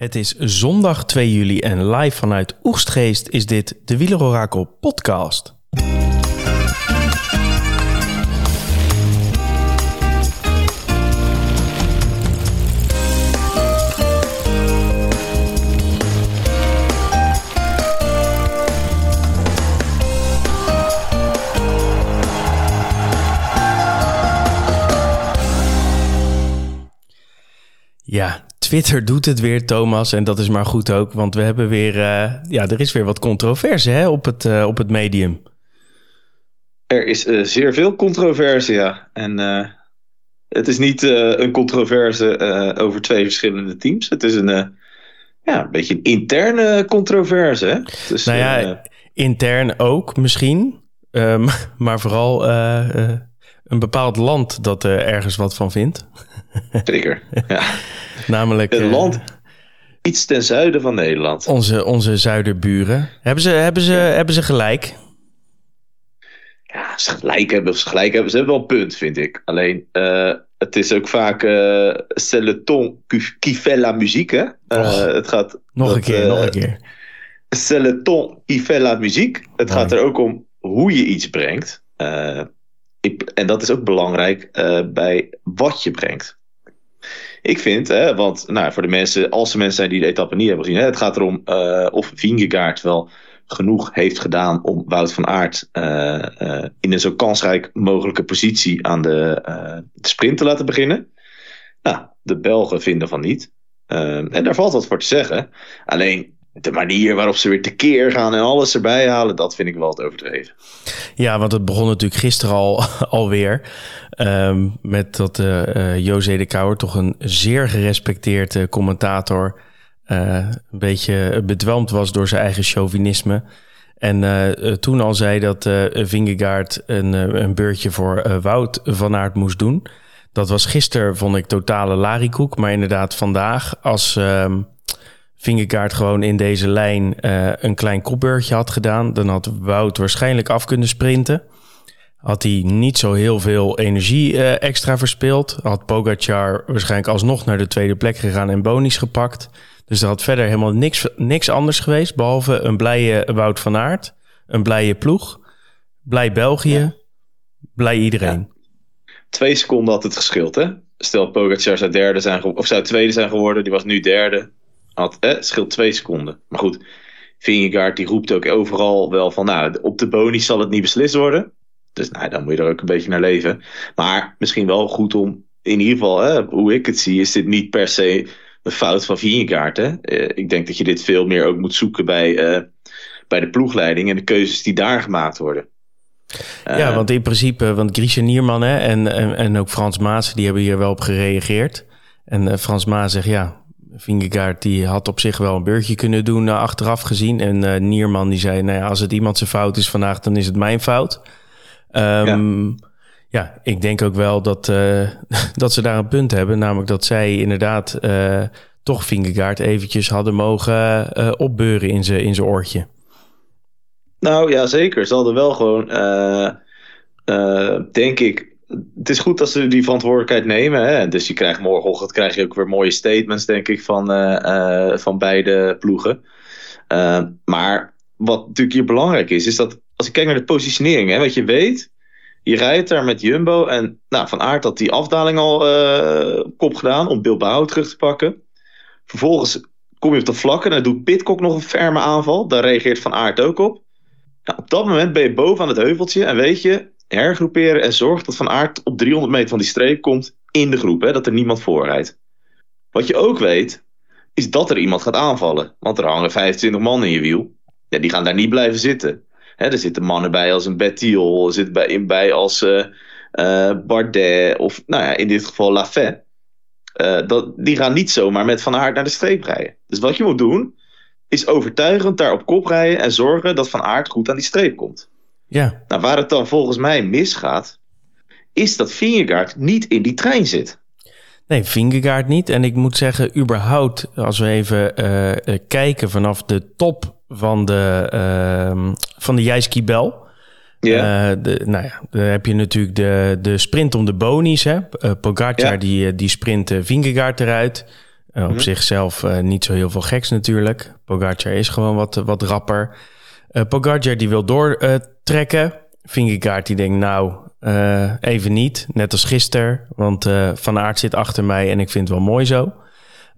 Het is zondag 2 juli en live vanuit Oegstgeest is dit de Wielerorakel podcast. Ja, Twitter doet het weer, Thomas. En dat is maar goed ook, want we hebben weer, uh, ja, er is weer wat controverse hè, op, het, uh, op het medium. Er is uh, zeer veel controverse, ja. En het is niet een controverse over twee verschillende teams. Het is een, ja, een beetje een interne controverse. Hè? Dus, nou ja, intern ook misschien. Um, maar vooral een bepaald land dat er ergens wat van vindt. Zeker, ja. Namelijk... Een land uh, iets ten zuiden van Nederland. Onze, onze zuiderburen. Hebben ze, hebben, ze, hebben ze gelijk? Ja, ze gelijk hebben, ze gelijk hebben. Ze hebben wel een punt, vind ik. Alleen, uh, het is ook vaak... Uh, c'est le ton qui fait la musique, hè? het gaat... Nog dat, een keer, nog een keer. C'est le ton qui fait la musique. Het gaat er ook om hoe je iets brengt. Ik, en dat is ook belangrijk bij wat je brengt. Ik vind, hè, want nou, voor de mensen, als er mensen zijn die de etappe niet hebben gezien, hè, het gaat erom uh, of Vingegaard wel genoeg heeft gedaan om Wout van Aert uh, uh, in een zo kansrijk mogelijke positie aan de, sprint te laten beginnen. Nou, de Belgen vinden van niet. en daar valt wat voor te zeggen. Alleen de manier waarop ze weer tekeer gaan en alles erbij halen, dat vind ik wel het overdreven. Ja, want het begon natuurlijk gisteren al alweer. Um, met dat uh, uh, José de Kouwer, toch een zeer gerespecteerd uh, commentator, een beetje bedwelmd was door zijn eigen chauvinisme. En toen al zei dat Vingegaard een, een beurtje voor Wout van Aert moest doen. Dat was gisteren, vond ik, totale larikoek. Maar inderdaad, vandaag, als um, Vingegaard gewoon in deze lijn een klein kopbeurtje had gedaan... dan had Wout waarschijnlijk af kunnen sprinten had hij niet zo heel veel energie uh, extra verspeeld. Had Pogacar waarschijnlijk alsnog naar de tweede plek gegaan en bonies gepakt. Dus er had verder helemaal niks, niks anders geweest. Behalve een blije Wout van Aert, een blije ploeg, blij België, ja. blij iedereen. Ja. Twee seconden had het geschild, hè? Stel Pogacar zou, derde zijn of zou tweede zijn geworden, die was nu derde. Had, eh, scheelt twee seconden. Maar goed, Vingegaard die roept ook overal wel van... nou, op de bonies zal het niet beslist worden. Dus nou, dan moet je er ook een beetje naar leven. Maar misschien wel goed om, in ieder geval, hè, hoe ik het zie, is dit niet per se een fout van Vingegaard. Hè? Uh, ik denk dat je dit veel meer ook moet zoeken bij, uh, bij de ploegleiding en de keuzes die daar gemaakt worden. Uh, ja, want in principe, want Grisha Nierman hè, en, en, en ook Frans Maas, die hebben hier wel op gereageerd. En Frans Maas zegt, ja, Vingegaard die had op zich wel een beurtje kunnen doen achteraf gezien. En Nierman die zei, nou ja, als het iemand zijn fout is vandaag, dan is het mijn fout. Um, ja. ja. ik denk ook wel dat, uh, dat ze daar een punt hebben. Namelijk dat zij inderdaad uh, toch Vingegaard eventjes hadden mogen uh, opbeuren in zijn in oortje. Nou ja, zeker. Ze hadden wel gewoon, denk ik... Het is goed dat ze die verantwoordelijkheid nemen. Hè? Dus je krijgt morgenochtend krijg je ook weer mooie statements, denk ik, van, van beide ploegen. maar wat natuurlijk hier belangrijk is, is dat als ik kijk naar de positionering, hè, wat je weet, je rijdt daar met Jumbo en nou, Van Aert had die afdaling al kop gedaan om Bilbao terug te pakken. Vervolgens kom je op de vlakken en dan doet Pitcock nog een ferme aanval. Daar reageert Van Aert ook op. Nou, op dat moment ben je boven aan het heuveltje en weet je, hergroeperen en zorg dat Van Aert op 300 meter van die streep komt in de groep, hè, dat er niemand voor rijdt. Wat je ook weet, is dat er iemand gaat aanvallen. Want er hangen 25 man in je wiel. Ja, die gaan daar niet blijven zitten. Hè, er zitten mannen bij als een Bettiol, er zit bij, in bij als uh, uh, Bardet of nou ja, in dit geval Lafay. Uh, dat, die gaan niet zomaar met Van Aert naar de streep rijden. Dus wat je moet doen, is overtuigend daar op kop rijden en zorgen dat Van Aert goed aan die streep komt. Ja. Nou, waar het dan volgens mij misgaat, is dat Vingegaard niet in die trein zit. Nee, Vingegaard niet. En ik moet zeggen, überhaupt, als we even uh, kijken vanaf de top van de, uh, van de Jijski Bel. Ja. Uh, de, nou ja, dan heb je natuurlijk de, de sprint om de bonies. Hè? Uh, Pogacar ja. die, die sprint Vingegaard eruit. op mhm. zichzelf niet zo heel veel geks natuurlijk. Pogacar is gewoon wat, wat rapper. Pogacar die wil doortrekken. Vingegaard die denkt nou even niet. Net als gisteren. Want Van Aert zit achter mij en ik vind het wel mooi zo.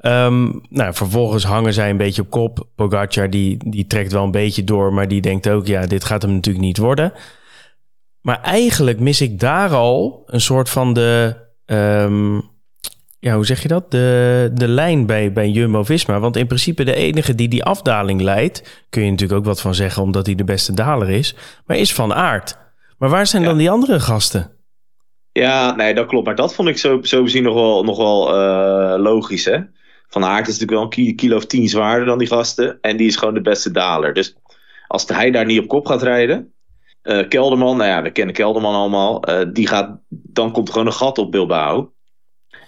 Ehm, nou, vervolgens hangen zij een beetje op kop. Pogacar die, die trekt wel een beetje door, maar die denkt ook, ja, dit gaat hem natuurlijk niet worden. Maar eigenlijk mis ik daar al een soort van de, ehm, ja, hoe zeg je dat? De, de lijn bij, bij Jumbo-Visma. Want in principe de enige die die afdaling leidt, kun je natuurlijk ook wat van zeggen, omdat hij de beste daler is, maar is Van Aert. Maar waar zijn dan die andere gasten? Ja, nee, dat klopt. Maar dat vond ik zo, zo bezien nog wel, nog wel uh, logisch, hè? Van Aert is natuurlijk wel een kilo of tien zwaarder dan die gasten. En die is gewoon de beste daler. Dus als hij daar niet op kop gaat rijden. Uh, Kelderman, nou ja, we kennen Kelderman allemaal. Uh, die gaat, dan komt er gewoon een gat op Bilbao.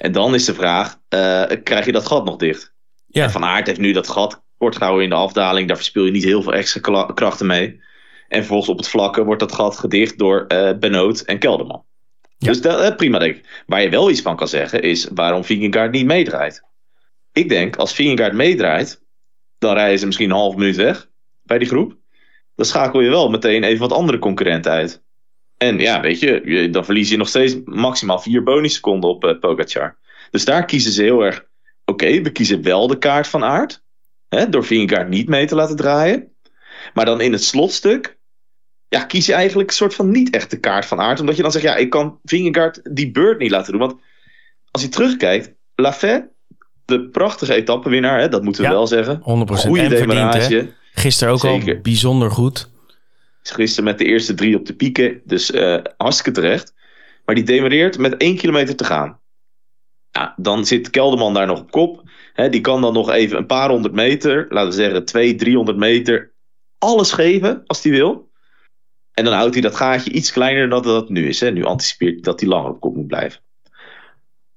En dan is de vraag, uh, krijg je dat gat nog dicht? Ja. van Aert heeft nu dat gat kort gehouden in de afdaling. Daar verspil je niet heel veel extra krachten mee. En vervolgens op het vlakke wordt dat gat gedicht door Benoot en Kelderman. Ja. Dus dat, prima denk ik. Waar je wel iets van kan zeggen is waarom Vingegaard niet meedraait. Ik denk, als Vingegaard meedraait, dan rijden ze misschien een half minuut weg bij die groep. Dan schakel je wel meteen even wat andere concurrenten uit. En ja, weet je, dan verlies je nog steeds maximaal vier bonusseconden op uh, Pogacar. Dus daar kiezen ze heel erg. Oké, we kiezen wel de kaart van aard. Hè, door Vingegaard niet mee te laten draaien. Maar dan in het slotstuk. Ja, kies je eigenlijk een soort van niet echt de kaart van aard. Omdat je dan zegt, ja, ik kan Vingegaard die beurt niet laten doen. Want als je terugkijkt, Lafay de prachtige etappenwinnaar, hè, dat moeten we wel zeggen. 100% Goede demarage. Gisteren ook al bijzonder goed. Gisteren met de eerste drie op de pieken, dus uh, hartstikke terecht. Maar die demareert met één kilometer te gaan. Ja, dan zit Kelderman daar nog op kop. Die kan dan nog even een paar honderd meter, laten we zeggen twee, driehonderd meter, alles geven als hij wil. En dan houdt hij dat gaatje iets kleiner dan dat het nu is. Nu anticipeert hij dat hij langer op kop moet blijven.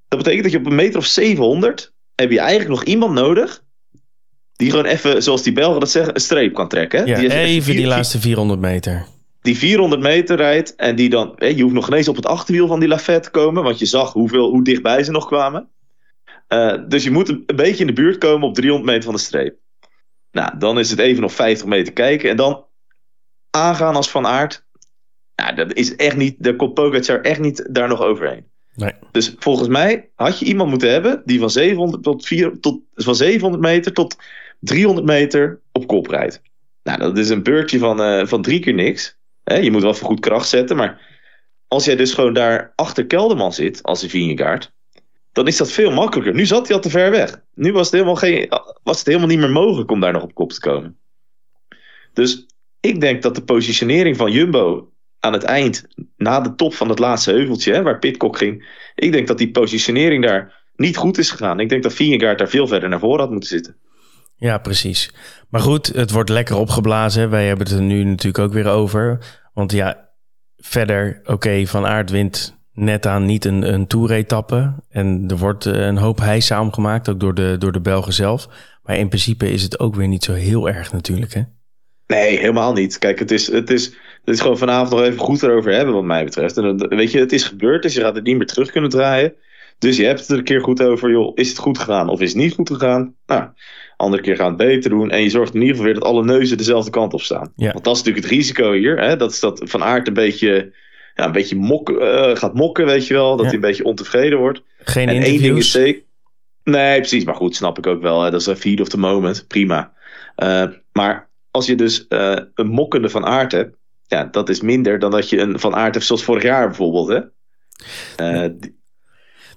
Dat betekent dat je op een meter of 700 heb je eigenlijk nog iemand nodig. Die gewoon even, zoals die Belgen dat zeggen, een streep kan trekken. Ja, die even, die laatste 400 meter. Die 400 meter rijdt en die dan. Hè, je hoeft nog ineens op het achterwiel van die Lafette te komen. Want je zag hoeveel, hoe dichtbij ze nog kwamen. Uh, dus je moet een, beetje in de buurt komen op 300 meter van de streep. Nou, dan is het even nog 50 meter kijken. En dan aangaan als Van Aert. Nou, dat is echt niet. De komt Pogacar echt niet daar nog overheen. Nee. Dus volgens mij had je iemand moeten hebben die van 700, tot 4, tot, van 700 meter tot 300 meter op kop rijdt. Nou, dat is een beurtje van, uh, van drie keer niks. je moet wel voor goed kracht zetten, maar als jij dus gewoon daar achter Kelderman zit, als een Vingegaard, dan is dat veel makkelijker. Nu zat hij al te ver weg. Nu was het helemaal, geen, was het helemaal niet meer mogelijk om daar nog op kop te komen. Dus ik denk dat de positionering van Jumbo aan het eind, na de top van het laatste heuveltje, waar Pitcock ging. Ik denk dat die positionering daar niet goed is gegaan. Ik denk dat Vingegaard daar veel verder naar voren had moeten zitten. Ja, precies. Maar goed, het wordt lekker opgeblazen. Wij hebben het er nu natuurlijk ook weer over. Want ja, verder, oké, Van Aert wint net aan niet een, een toeretappe. En er wordt eh, een hoop heisa omgemaakt, ook door de, door de Belgen zelf. Maar in principe is het ook weer niet zo heel erg natuurlijk, hè? Nee, helemaal niet. Kijk, het is, het is, het is gewoon vanavond nog even goed erover hebben, wat mij betreft. En weet je, het is gebeurd, dus je gaat het niet meer terug kunnen draaien. Dus je hebt het er een keer goed over, joh, is het goed gegaan of is het niet goed gegaan? Nou, andere keer gaan het beter doen. En je zorgt in ieder geval weer dat alle neuzen dezelfde kant op staan. Ja. Want dat is natuurlijk het risico hier. Hè? Dat is dat Van Aert een beetje, ja, een beetje mok, uh, gaat mokken, weet je wel. Dat hij een beetje ontevreden wordt. Geen en één ding is zeker. Nee, precies. Maar goed, snap ik ook wel. Hè? Dat is een feed of the moment. Prima. Uh, maar als je dus uh, een mokkende van aard hebt, ja, dat is minder dan dat je een van aard hebt zoals vorig jaar bijvoorbeeld. Hè?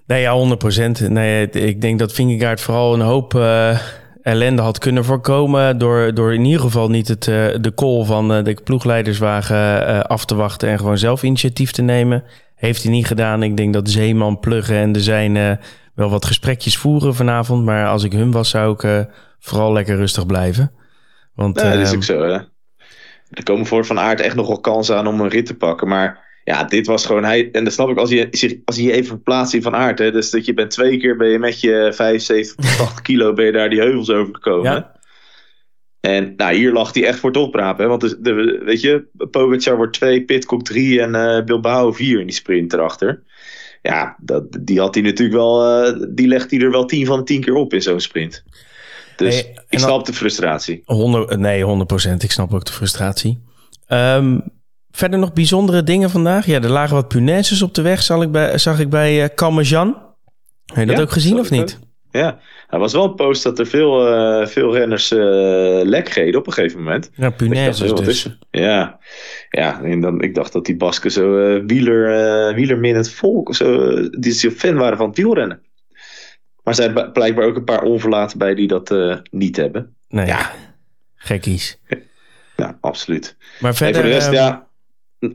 Nee, ja, 100%. Nee, ik denk dat Vingegaard vooral een hoop uh, ellende had kunnen voorkomen door, door in ieder geval niet het, de call van de ploegleiderswagen af te wachten en gewoon zelf initiatief te nemen. Heeft hij niet gedaan. Ik denk dat Zeeman, Pluggen en de zijn wel wat gesprekjes voeren vanavond. Maar als ik hun was, zou ik vooral lekker rustig blijven. Want, dat is ehm, ook zo, hè. Er komen voor Van Aert echt nog wel kansen aan om een rit te pakken. Maar ja, dit was gewoon hij. En dat snap ik als je, als je, even verplaatst in Van Aert. Hè, dus dat je bent twee keer ben je met je 75, 80 kilo ben je daar die heuvels over gekomen. Ja. En nou, hier lag hij echt voor het oprapen. Hè? Want de, weet je, Pogacar wordt 2, Pitcock 3 en uh, Bilbao 4 in die sprint erachter. ja, dat, die had hij natuurlijk wel, uh, die legt hij er wel tien van de tien keer op in zo'n sprint. Dus ik snap de frustratie. 100, nee, 100%. Ik snap ook de frustratie. Um, verder nog bijzondere dingen vandaag? Ja, er lagen wat punaises op de weg, zag ik bij, zag ik bij uh, Heb je dat ook gezien of niet? Ja, er was wel een post dat er veel, uh, veel renners uh, lek reden op een gegeven moment. Ja, punaises dus. Ja, ja en dan, ik dacht dat die Basken zo uh, wieler, het volk, zo, die zo fan waren van het wielrennen. Maar er zijn blijkbaar ook een paar onverlaten bij die dat niet hebben. Ja. gekkies. Ja, absoluut. Maar verder... voor de rest, ja,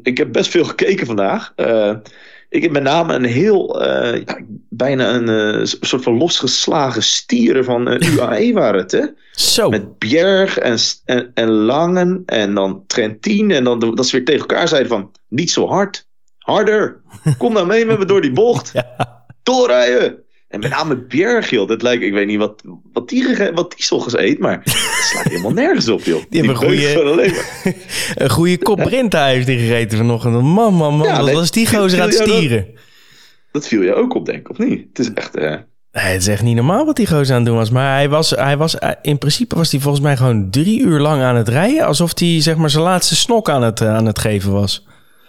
ik heb best veel gekeken vandaag. Ik heb met name een heel, uh, ja, bijna een uh, soort van losgeslagen stieren van UAE waren het, hè? Zo. Met Bjerg en, en, en Langen en dan Trentin. En dan dat ze weer tegen elkaar zeiden van, niet zo hard, harder. Kom nou mee met me door die bocht. ja. Doorrijden. En met name dat lijkt, ik weet niet wat, wat, die, wat die s'ochtends eet, maar het slaat helemaal nergens op, joh. Die, hebben een goede, een goede kop Brinta heeft die gegeten vanochtend. Man, man, man, ja, wat was die gozer aan het stieren. Dat, dat, viel je ook op, denk ik, of niet? Het is echt... Uh... Nee, het is echt niet normaal wat die gozer aan het doen was. Maar hij was, hij was, in principe was hij volgens mij gewoon drie uur lang aan het rijden. Alsof hij zeg maar zijn laatste snok aan het, aan het geven was.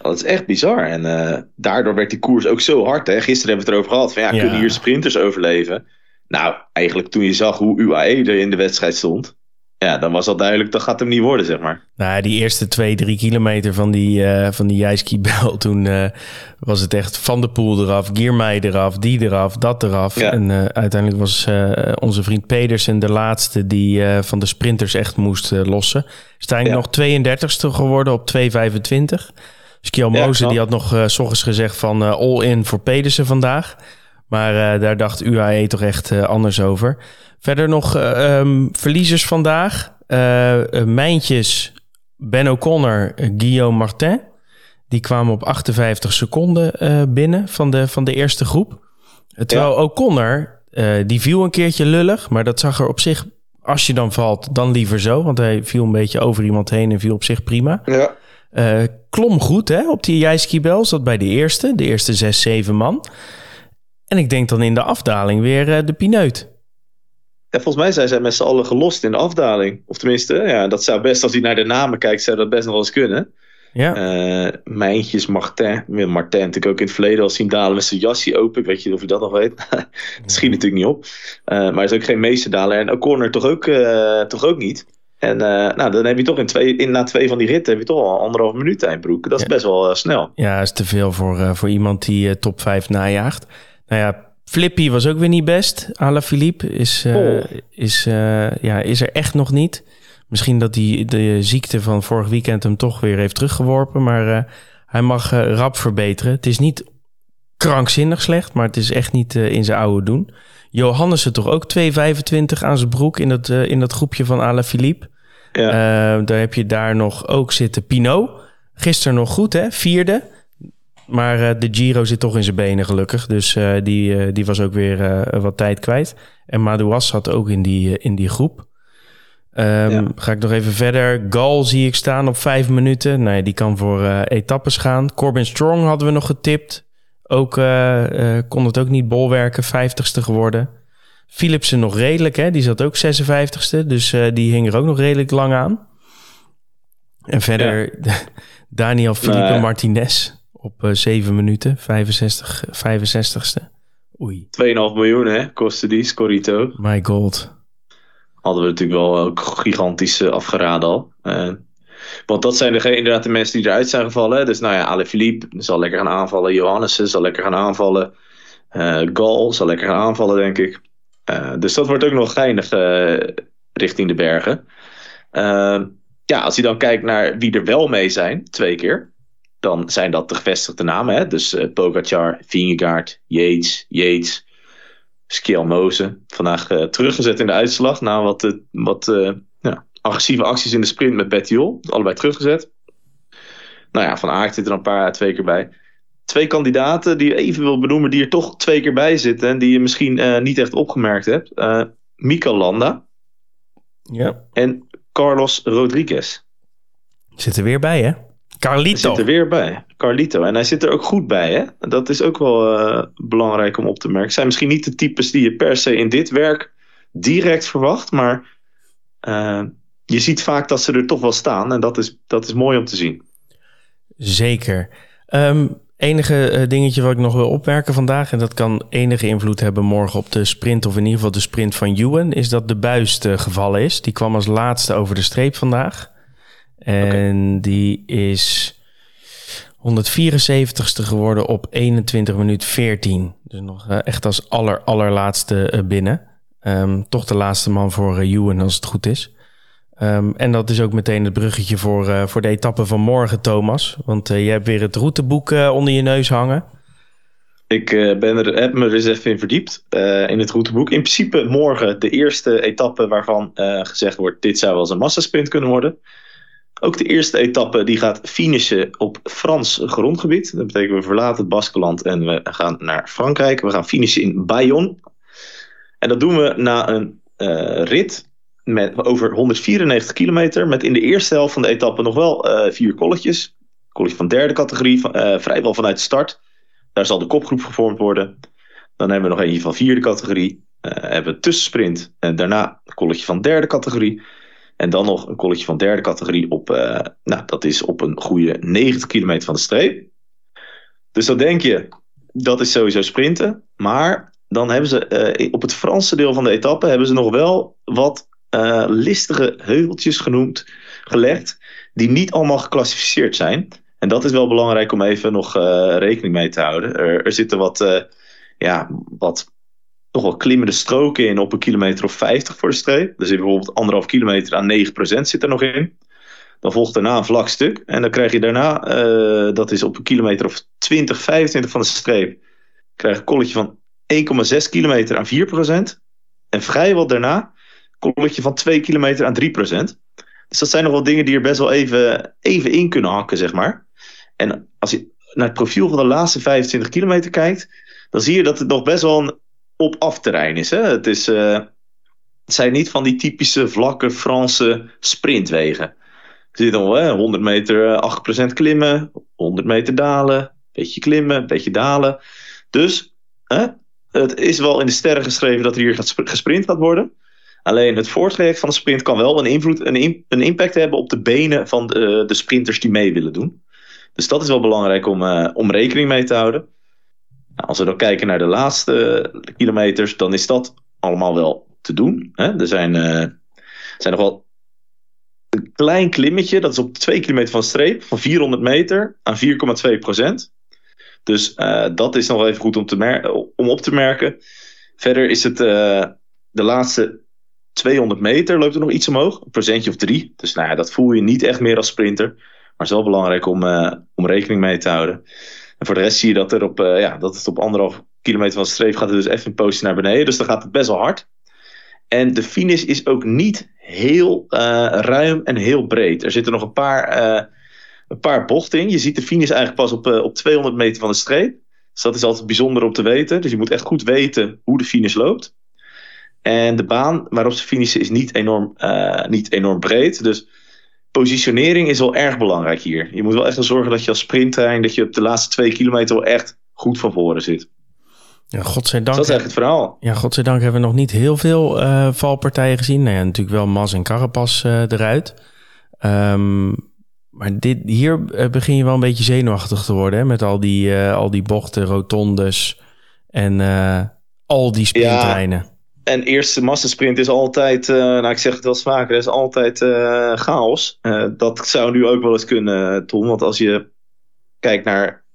Dat is echt bizar. En uh, daardoor werd die koers ook zo hard. Hè? Gisteren hebben we het erover gehad. Van, ja, ja, kunnen hier sprinters overleven? Nou, eigenlijk toen je zag hoe UAE er in de wedstrijd stond. Ja, dan was al duidelijk, dat gaat hem niet worden, zeg maar. Nou, die eerste twee, drie kilometer van die, uh, van die Jijski-bel... toen uh, was het echt Van de Poel eraf, Giermij eraf, die eraf, dat eraf. Ja. En uh, uiteindelijk was onze vriend Pedersen de laatste... die van de sprinters echt moest lossen. Is ja. nog 32ste geworden op 2,25. Skiel Moze die had nog uh, s ochtends gezegd van uh, all in voor Pedersen vandaag. Maar uh, daar dacht UAE toch echt anders over. Verder nog um, verliezers vandaag. Mijntjes, Ben O'Connor, Guillaume Martin. Die kwamen op 58 seconden binnen van de, van de eerste groep. Terwijl ja. O'Connor, die viel een keertje lullig. Maar dat zag er op zich, als je dan valt, dan liever zo. Want hij viel een beetje over iemand heen en viel op zich prima. Ja. Uh, klom goed hè, op die Jijski-bel. Zat bij de eerste, de eerste zes, zeven man. En ik denk dan in de afdaling weer uh, de pineut. Ja, volgens mij zijn zij met z'n allen gelost in de afdaling. Of tenminste, ja, dat zou best, als hij naar de namen kijkt, zou dat best nog wel eens kunnen. Ja. Uh, Mijntjes, Martin. Martin natuurlijk ook in het verleden al zien dalen met zijn jasje open. Ik weet niet of je dat nog weet. dat schiet natuurlijk niet op. Uh, maar hij is ook geen meesterdaler. En O'Connor toch ook, uh, toch ook niet. En uh, nou, dan heb je toch in twee, in, na twee van die ritten heb je toch al anderhalf minuut eindbroek. Dat is best wel uh, snel. Ja, dat is te veel voor, uh, voor iemand die top 5 najaagt. Nou ja, Flippy was ook weer niet best. Ala Philippe is, oh. is, ja, is er echt nog niet. Misschien dat die, de ziekte van vorig weekend hem toch weer heeft teruggeworpen. Maar hij mag rap verbeteren. Het is niet krankzinnig slecht, maar het is echt niet in zijn oude doen. Johannessen toch ook 2,25 aan zijn broek in dat, uh, in dat groepje van Ala Philippe. Ja. Uh, daar heb je daar nog ook zitten Pinot. Gisteren nog goed, hè? Vierde. Maar uh, de Giro zit toch in zijn benen, gelukkig. Dus die, die was ook weer wat tijd kwijt. En Madouas zat ook in die, in die groep. Um, ja. Ga ik nog even verder. Gal zie ik staan op vijf minuten. Nee, die kan voor etappes gaan. Corbin Strong hadden we nog getipt. Ook uh, uh, kon het ook niet bolwerken, 50ste geworden. Philipsen nog redelijk, hè? die zat ook 56ste. Dus uh, die hing er ook nog redelijk lang aan. En verder ja. Daniel Felipe nee. Martinez op 7 minuten, 65, 65ste. Oei. 2,5 miljoen hè, kostte die, Scorito. My god. Hadden we natuurlijk wel ook gigantisch afgeraden al. Want dat zijn de, inderdaad de mensen die eruit zijn gevallen. Dus nou ja, Ale Philippe zal lekker gaan aanvallen. Johannessen zal lekker gaan aanvallen. Uh, Gal zal lekker gaan aanvallen, denk ik. Uh, dus dat wordt ook nog geinig uh, richting de bergen. ja, als je dan kijkt naar wie er wel mee zijn, twee keer. Dan zijn dat de gevestigde namen. Hè? Dus uh, Pogacar, Yates, Yates, Skjelmoze. Vandaag teruggezet in de uitslag na wat, wat agressieve acties in de sprint met Bettiol. Allebei teruggezet. Nou ja, Van Aert zit er een paar twee keer bij. Twee kandidaten die je even wil benoemen, die er toch twee keer bij zitten. En die je misschien uh, niet echt opgemerkt hebt. Uh, Mika Landa. Ja. En Carlos Rodriguez. Zit er weer bij, hè? Carlito. zit er weer bij. Carlito. En hij zit er ook goed bij. Hè? Dat is ook wel uh, belangrijk om op te merken. Zijn misschien niet de types die je per se in dit werk direct verwacht. Maar uh, je ziet vaak dat ze er toch wel staan. En dat is, dat is mooi om te zien. Zeker. Um, enige uh, dingetje wat ik nog wil opmerken vandaag, en dat kan enige invloed hebben morgen op de sprint, of in ieder geval de sprint van Ewan, is dat de buist uh, gevallen is. Die kwam als laatste over de streep vandaag. En okay. die is 174ste geworden op 21 minuut 14. Dus nog uh, echt als aller, allerlaatste binnen. Um, toch de laatste man voor Ewan als het goed is. Um, en dat is ook meteen het bruggetje voor, uh, voor de etappe van morgen, Thomas. Want uh, je hebt weer het routeboek uh, onder je neus hangen. Ik ben er, heb me er eens even in verdiept in het routeboek. In principe morgen de eerste etappe waarvan gezegd wordt... dit zou wel eens een massasprint kunnen worden. Ook de eerste etappe die gaat finishen op Frans grondgebied. Dat betekent we verlaten het Baskeland en we gaan naar Frankrijk. We gaan finishen in Bayonne. En dat doen we na een rit met over 194 kilometer. Met in de eerste helft van de etappe nog wel uh, vier kolletjes. Kolletje van derde categorie, uh, vrijwel vanuit start. Daar zal de kopgroep gevormd worden. Dan hebben we nog eentje van vierde categorie. Uh, hebben we tussensprint. En daarna een kolletje van derde categorie. En dan nog een kolletje van derde categorie op, nou, dat is op een goede 90 kilometer van de streep. Dus dan denk je, dat is sowieso sprinten. Maar dan hebben ze op het Franse deel van de etappe hebben ze nog wel wat uh, listige heuveltjes genoemd, gelegd, die niet allemaal geclassificeerd zijn. En dat is wel belangrijk om even nog uh, rekening mee te houden. Er, er zitten wat, uh, ja, wat toch wel klimmende stroken in op een kilometer of 50 voor de streep. Dus bijvoorbeeld anderhalf kilometer aan 9% zit er nog in. Dan volgt daarna een vlak stuk. En dan krijg je daarna, dat is op een kilometer of 20, 25 van de streep, krijg je een kolletje van 1,6 kilometer aan 4%. En vrijwel daarna kolletje van 2 kilometer aan 3% Dus dat zijn nog wel dingen die er best wel even, even in kunnen hakken, zeg maar. En als je naar het profiel van de laatste 25 kilometer kijkt, dan zie je dat het nog best wel een op-af terrein is. Hè? Het, is uh, het zijn niet van die typische vlakke Franse sprintwegen. Er zit nog hè, 100 meter 8% klimmen, 100 meter dalen, beetje klimmen, beetje dalen. Dus hè, het is wel in de sterren geschreven dat er hier gesprint gaat worden. Alleen het voortraject van de sprint kan wel een, invloed, een, een impact hebben op de benen van de, de, sprinters die mee willen doen. Dus dat is wel belangrijk om, uh, om rekening mee te houden. Nou, als we dan kijken naar de laatste kilometers, dan is dat allemaal wel te doen. Hè? Er zijn, uh, zijn nog wel een klein klimmetje, dat is op 2 kilometer van streep, van 400 meter aan 4,2 procent. Dus dat is nog even goed om, te om op te merken. Verder is het de laatste 200 meter loopt er nog iets omhoog. Een procentje of drie. Dus nou ja, dat voel je niet echt meer als sprinter. Maar het is wel belangrijk om, uh, om rekening mee te houden. En voor de rest zie je dat, er op, uh, ja, dat het op anderhalf kilometer van de streep gaat. Het dus even een poosje naar beneden. Dus dan gaat het best wel hard. En de finish is ook niet heel uh, ruim en heel breed. Er zitten nog een paar, een paar bochten in. Je ziet de finish eigenlijk pas op, op 200 meter van de streep. Dus dat is altijd bijzonder om te weten. Dus je moet echt goed weten hoe de finish loopt. En de baan waarop ze finishen is niet enorm, uh, niet enorm breed. Dus positionering is wel erg belangrijk hier. Je moet wel echt zorgen dat je als sprinttrein, dat je op de laatste twee kilometer wel echt goed van voren zit. Ja, godzijdank. dat is eigenlijk het verhaal. Ja, godzijdank hebben we nog niet heel veel uh, valpartijen gezien. Nou ja, natuurlijk wel Mas en Carapas uh, eruit. Um, maar dit, hier begin je wel een beetje zenuwachtig te worden. Hè? Met al die, uh, al die bochten, rotondes en al die sprinttreinen. Ja. En eerste massasprint is altijd, uh, nou ik zeg het wel eens vaker, is altijd uh, chaos. Uh, dat zou nu ook wel eens kunnen, Tom. Want als je kijkt naar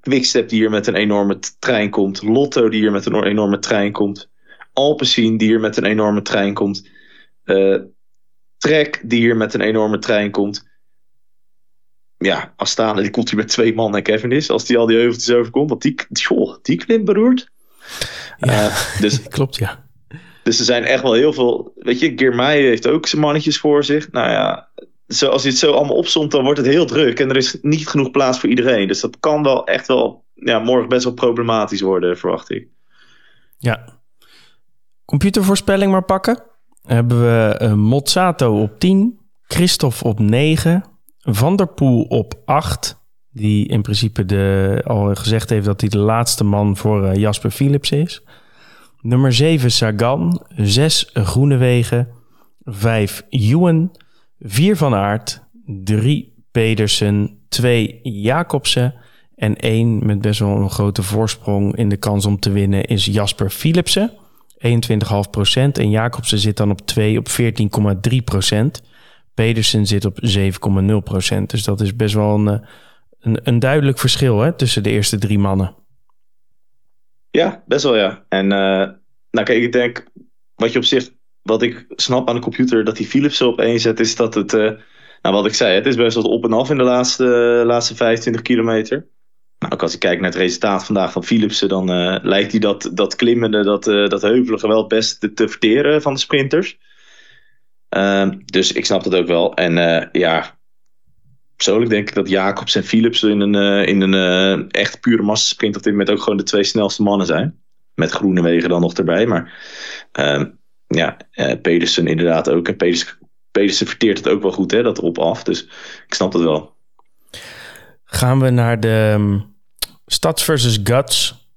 Quickstep die hier met een enorme trein komt. Lotto die hier met een enorme trein komt. Alpecin die hier met een enorme trein komt. Trek die hier met een enorme trein komt. Ja, Astana die komt hier met twee man en Kevin is. Als die al die heuveltjes overkomt. Want die, joh, die klim beroerd. Ja, dus, klopt ja. Dus er zijn echt wel heel veel. Weet je, Girmay heeft ook zijn mannetjes voor zich. Nou ja, zo, als je het zo allemaal opzomt, dan wordt het heel druk. En er is niet genoeg plaats voor iedereen. Dus dat kan wel echt wel ja, morgen best wel problematisch worden, verwacht ik. Ja. Computervoorspelling maar pakken. hebben we uh, Mozzato op 10, Christophe op 9, Van der Poel op 8. Die in principe de, al gezegd heeft dat hij de laatste man voor Jasper Philips is. Nummer 7 Sagan. 6 Groenewegen. 5 Ewan. 4 Van Aert. 3 Pedersen. 2 Jacobsen. En 1 met best wel een grote voorsprong in de kans om te winnen is Jasper Philipsen. 21,5%. En Jacobsen zit dan op 2 op 14,3%. Pedersen zit op 7,0%. Dus dat is best wel een, een, een duidelijk verschil hè, tussen de eerste drie mannen. Ja, best wel ja. En uh, nou kijk, ik denk wat je op zich, wat ik snap aan de computer dat die Philips één zet, is dat het, uh, nou wat ik zei, het is best wel op en af in de laatste, laatste 25 kilometer. Nou, ook als ik kijk naar het resultaat vandaag van Philipsen, dan uh, lijkt hij dat, dat klimmende, dat, dat heuvelige wel best te, te verteren van de sprinters. dus ik snap dat ook wel. En ja, persoonlijk denk ik dat Jacobs en Philips in een, uh, in een uh, echt pure massasprint op dit moment ook gewoon de twee snelste mannen zijn. Met groene wegen dan nog erbij. Maar uh, ja, uh, Pedersen inderdaad ook. En Pedersen, verteert het ook wel goed, hè, dat erop af. Dus ik snap het wel. Gaan we naar de um, Stads versus Guts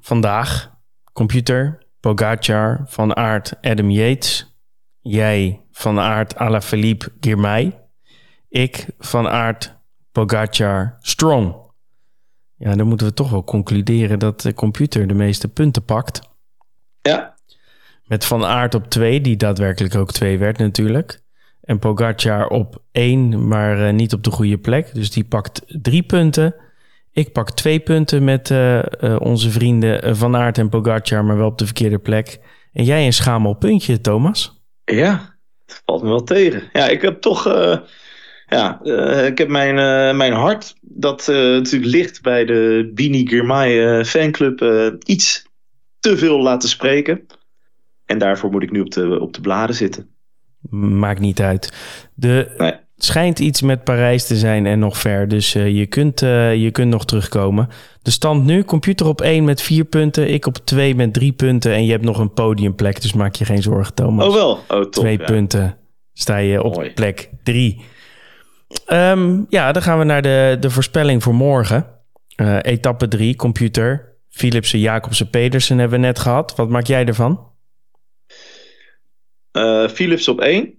vandaag. Computer, Pogacar, Van Aert, Adam Yates. Jij, Van Aert, Alaphilippe, Girmay. Ik, Van Aert, Pogacar, Strong. Ja, dan moeten we toch wel concluderen dat de computer de meeste punten pakt. Ja. Met Van Aert op 2, die daadwerkelijk ook 2 werd natuurlijk. En Pogacar op 1, maar uh, niet op de goede plek. Dus die pakt 3 punten. Ik pak 2 punten met uh, uh, onze vrienden Van Aert en Pogacar, maar wel op de verkeerde plek. En jij een schamel puntje, Thomas? Ja, dat valt me wel tegen. Ja, ik heb toch ja, uh, ik heb mijn, uh, mijn hart, dat uh, natuurlijk ligt bij de Bini Girmay fanclub, iets te veel laten spreken. En daarvoor moet ik nu op de, op de bladen zitten. Maakt niet uit. De, nee. schijnt iets met Parijs te zijn en nog ver. Dus je, kunt, je kunt nog terugkomen. De stand nu, computer op 1 met 4 punten. Ik op 2 met 3 punten. En je hebt nog een podiumplek, dus maak je geen zorgen, Thomas. Oh wel, oh, top, Twee ja. punten sta je op Mooi. plek 3. Um, ja, dan gaan we naar de, de voorspelling voor morgen. Uh, etappe 3, computer. Philipsen, Jacobsen, Pedersen hebben we net gehad. Wat maak jij ervan? Uh, Philips op 1.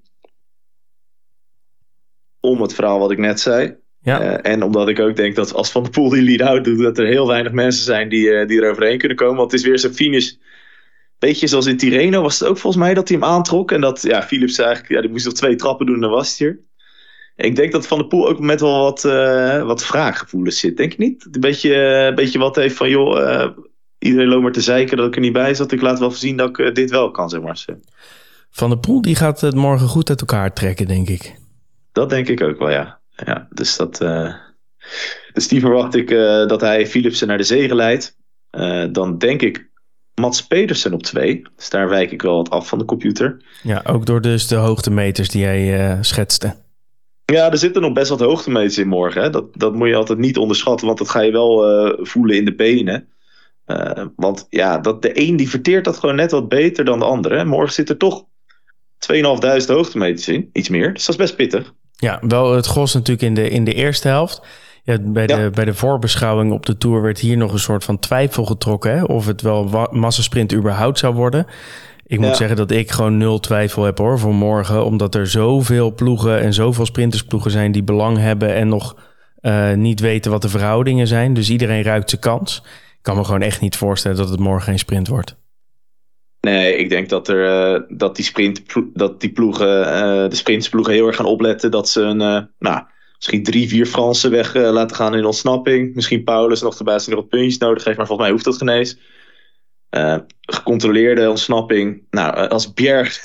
Om het verhaal wat ik net zei. Ja. Uh, en omdat ik ook denk dat als Van der Poel die lead-out doet... dat er heel weinig mensen zijn die, uh, die er overheen kunnen komen. Want het is weer zo'n finish... Beetje zoals in Tirreno was het ook volgens mij dat hij hem aantrok. En dat ja, Philips eigenlijk... Ja, die moest nog twee trappen doen en dan was hij er. Ik denk dat Van der Poel ook met wel wat, uh, wat vraaggevoelens zit. Denk je niet? Een beetje, uh, beetje wat heeft van, joh, uh, iedereen loopt maar te zeiken dat ik er niet bij zat. Ik laat wel zien dat ik dit wel kan, zeg maar. Van der Poel die gaat het morgen goed uit elkaar trekken, denk ik. Dat denk ik ook wel, ja. ja dus, dat, dus die verwacht ik dat hij Philipsen naar de zegen leidt. dan denk ik Mats Pedersen op twee. Dus daar wijk ik wel wat af van de computer. Ja, ook door dus de hoogtemeters die jij schetste. Ja, er zitten nog best wat hoogtemeters in morgen. Hè? Dat, dat moet je altijd niet onderschatten, want dat ga je wel uh, voelen in de benen. Uh, want ja, dat, de een die verteert dat gewoon net wat beter dan de andere. Hè? Morgen zit er toch 2.500 hoogtemeters in, iets meer. Dus dat is best pittig. Ja, wel het gros natuurlijk in de, in de eerste helft. Ja, bij, de, bij de voorbeschouwing op de Tour werd hier nog een soort van twijfel getrokken... Hè? of het wel massasprint überhaupt zou worden... Ik moet ja. zeggen dat ik gewoon nul twijfel heb hoor voor morgen. Omdat er zoveel ploegen en zoveel sprintersploegen zijn die belang hebben en nog uh, niet weten wat de verhoudingen zijn. Dus iedereen ruikt zijn kans. Ik kan me gewoon echt niet voorstellen dat het morgen geen sprint wordt. Nee, ik denk dat, er, uh, dat die, sprint, dat die ploegen, uh, de sprintsploegen heel erg gaan opletten dat ze een, nou, misschien drie, vier Fransen weg laten gaan in ontsnapping. Misschien Paulus nog erbij als hij nog wat puntjes nodig heeft, maar volgens mij hoeft dat genees. Uh, gecontroleerde ontsnapping. Nou, als Bjerg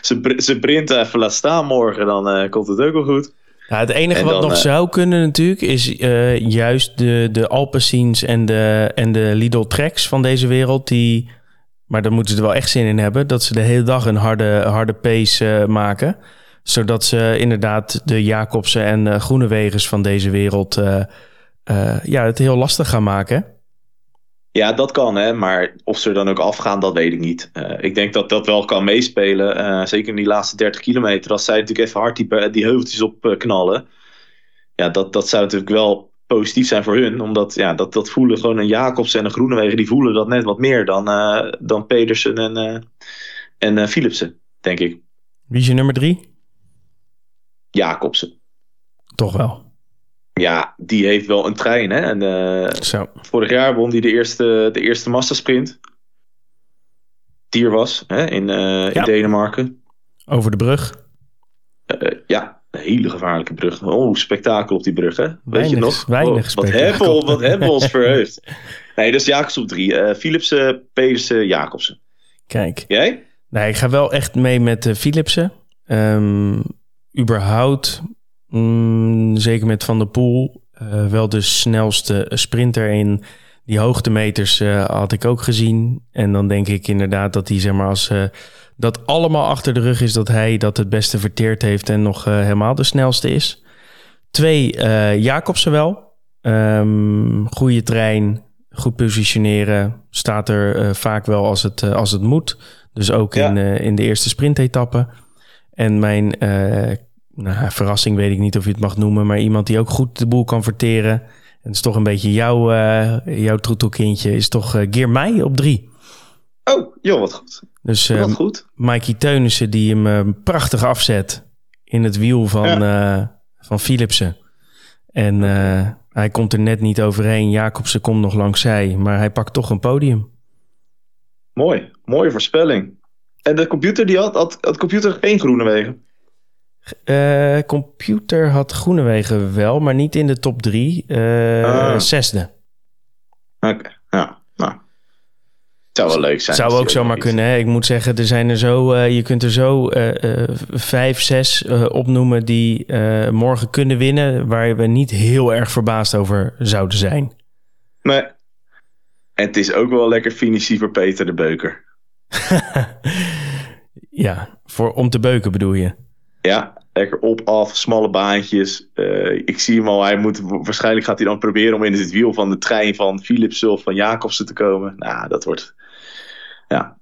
zijn brint even laat staan morgen, dan uh, komt het ook wel goed. Ja, het enige en wat dan, nog uh, zou kunnen natuurlijk is juist de, de Alpecins en de, en de Lidl Treks van deze wereld. Die, maar daar moeten ze er wel echt zin in hebben. Dat ze de hele dag een harde, harde pace maken. Zodat ze inderdaad de Jacobsen en Groenewegers van deze wereld ja, het heel lastig gaan maken. Ja, dat kan, hè. Maar of ze er dan ook afgaan, dat weet ik niet. Uh, ik denk dat dat wel kan meespelen. Uh, zeker in die laatste 30 kilometer. Als zij natuurlijk even hard die, die heuveltjes op uh, knallen. Ja, dat, dat zou natuurlijk wel positief zijn voor hun. Omdat ja, dat, dat voelen gewoon een Jacobs en een Groenewegen. Die voelen dat net wat meer dan, dan Pedersen en, en Philipsen, denk ik. Wie is je nummer drie? Jacobsen. Toch wel. Ja, die heeft wel een trein. Hè? En, uh, Zo. Vorig jaar won hij de eerste, de eerste massasprint. Die er was hè? In, uh, ja. in Denemarken. Over de brug. Uh, ja, een hele gevaarlijke brug. Oh, spektakel op die brug. Hè? Weet weinig, je nog? Weinig oh, wat, hebben we, wat hebben we ons verheugd. Nee, dat is Jacobs op drie. Uh, Philipsen, Pedersen, Jacobsen. Kijk. Jij? Nee, ik ga wel echt mee met Philipsen. Um, überhaupt Mm, zeker met Van der Poel. Uh, wel de snelste sprinter in die hoogtemeters uh, had ik ook gezien. En dan denk ik inderdaad dat hij, zeg maar, als uh, dat allemaal achter de rug is, dat hij dat het beste verteerd heeft en nog helemaal de snelste is. Twee, Jacobsen wel. Um, goede trein, goed positioneren. Staat er vaak wel als het, als het moet. Dus ook ja. in, in de eerste sprintetappe. En mijn nou, verrassing weet ik niet of je het mag noemen, maar iemand die ook goed de boel kan verteren. En het is toch een beetje jouw, uh, jouw troetelkindje, is toch uh, Geermij op drie. Oh, joh, wat goed. Dus uh, wat goed. Mikey Teunissen die hem uh, prachtig afzet in het wiel van, ja. van Philipsen. En hij komt er net niet overheen. Jacobsen komt nog langs zij, maar hij pakt toch een podium. Mooi, mooie voorspelling. En de computer die had, had, had computer geen groene wegen? Uh, computer had Groenewegen wel, maar niet in de top drie. Uh, ah. Zesde. Oké, okay. ja. Nou. Zou wel leuk zijn. Zou ook zomaar kunnen. Hè? Ik moet zeggen, er zijn er zo, uh, je kunt er zo vijf, zes opnoemen die morgen kunnen winnen, waar we niet heel erg verbaasd over zouden zijn. Nee. En het is ook wel lekker finissie voor Peter de Beuker. ja, voor, om te beuken bedoel je? Ja, lekker op, af, smalle baantjes. Uh, ik zie hem al, hij moet, waarschijnlijk gaat hij dan proberen om in het wiel van de trein van Philips of van Jacobsen te komen. Nou, dat wordt, ja.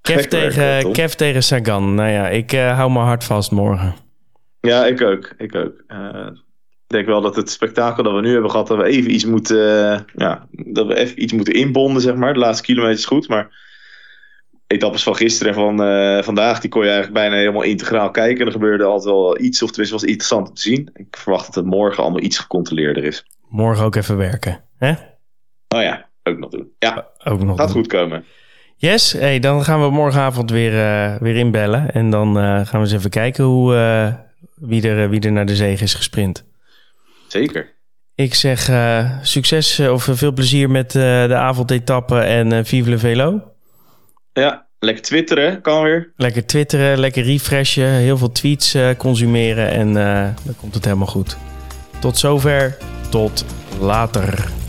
Kev tegen, Kev tegen Sagan. Nou ja, ik uh, hou mijn hart vast morgen. Ja, ik ook. Ik ook. Uh, ik denk wel dat het spektakel dat we nu hebben gehad, dat we even iets moeten, ja, dat we even iets moeten inbonden, zeg maar. De laatste kilometer is goed, maar etappes van gisteren en van uh, vandaag, die kon je eigenlijk bijna helemaal integraal kijken. Er gebeurde altijd wel iets, of tenminste was interessant om te zien. Ik verwacht dat het morgen allemaal iets gecontroleerder is. Morgen ook even werken, hè? Oh ja, ook nog doen. Ja, ook nog gaat doen. goed komen. Yes, hey, dan gaan we morgenavond weer, uh, weer inbellen. En dan uh, gaan we eens even kijken hoe, wie, er, wie er naar de zege is gesprint. Zeker. Ik zeg succes of veel plezier met de avondetappe en vive le velo. Ja, lekker twitteren kan weer. Lekker twitteren, lekker refreshen, heel veel tweets uh, consumeren en uh, dan komt het helemaal goed. Tot zover, tot later.